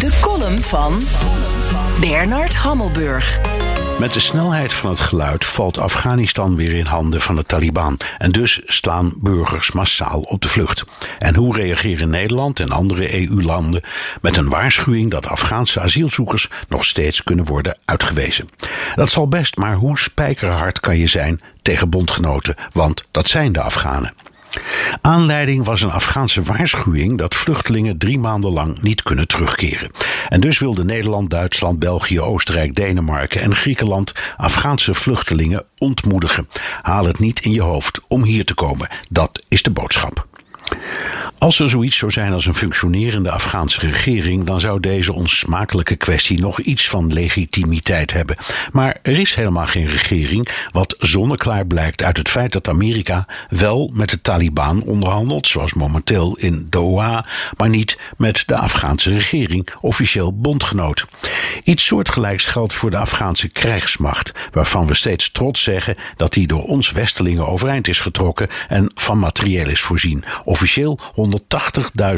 De column van Bernard Hammelburg. Met de snelheid van het geluid valt Afghanistan weer in handen van de Taliban. En dus slaan burgers massaal op de vlucht. En hoe reageren Nederland en andere EU-landen met een waarschuwing dat Afghaanse asielzoekers nog steeds kunnen worden uitgewezen? Dat zal best, maar hoe spijkerhard kan je zijn tegen bondgenoten? Want dat zijn de Afghanen. Aanleiding was een Afghaanse waarschuwing dat vluchtelingen drie maanden lang niet kunnen terugkeren. En dus wilden Nederland, Duitsland, België, Oostenrijk, Denemarken en Griekenland Afghaanse vluchtelingen ontmoedigen. Haal het niet in je hoofd om hier te komen. Dat is de boodschap. Als er zoiets zou zijn als een functionerende Afghaanse regering, dan zou deze onsmakelijke kwestie nog iets van legitimiteit hebben. Maar er is helemaal geen regering, wat zonneklaar blijkt uit het feit dat Amerika wel met de Taliban onderhandelt, zoals momenteel in Doha, maar niet met de Afghaanse regering, officieel bondgenoot. Iets soortgelijks geldt voor de Afghaanse krijgsmacht, waarvan we steeds trots zeggen dat die door ons Westelingen overeind is getrokken en van materieel is voorzien. Officieel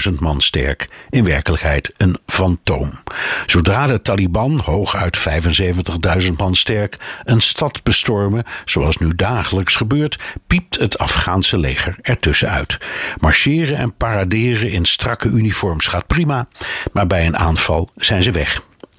180.000 man sterk, in werkelijkheid een fantoom. Zodra de Taliban, hooguit 75.000 man sterk, een stad bestormen, zoals nu dagelijks gebeurt, piept het Afghaanse leger ertussenuit. Marcheren en paraderen in strakke uniforms gaat prima, maar bij een aanval zijn ze weg.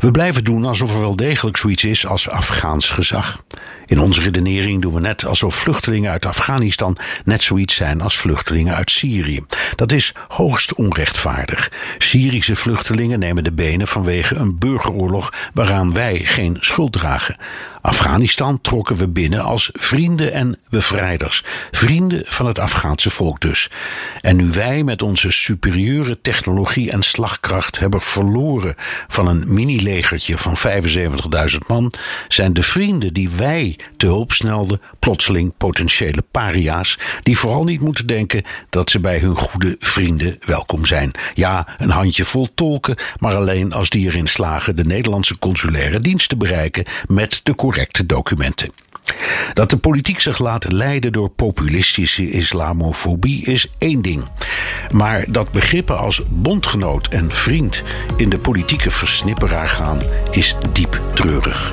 We blijven doen alsof er wel degelijk zoiets is als Afghaans gezag. In onze redenering doen we net alsof vluchtelingen uit Afghanistan net zoiets zijn als vluchtelingen uit Syrië. Dat is hoogst onrechtvaardig. Syrische vluchtelingen nemen de benen vanwege een burgeroorlog waaraan wij geen schuld dragen. Afghanistan trokken we binnen als vrienden en bevrijders. Vrienden van het Afghaanse volk dus. En nu wij met onze superieure technologie en slagkracht hebben verloren van een mini-legertje van 75.000 man, zijn de vrienden die wij te hulp snelden plotseling potentiële paria's, die vooral niet moeten denken dat ze bij hun goede vrienden welkom zijn. Ja, een handjevol tolken, maar alleen als die erin slagen de Nederlandse consulaire dienst te bereiken met de correcte documenten. Dat de politiek zich laat leiden door populistische islamofobie is één ding. Maar dat begrippen als bondgenoot en vriend in de politieke versnipperaar gaan, is diep treurig.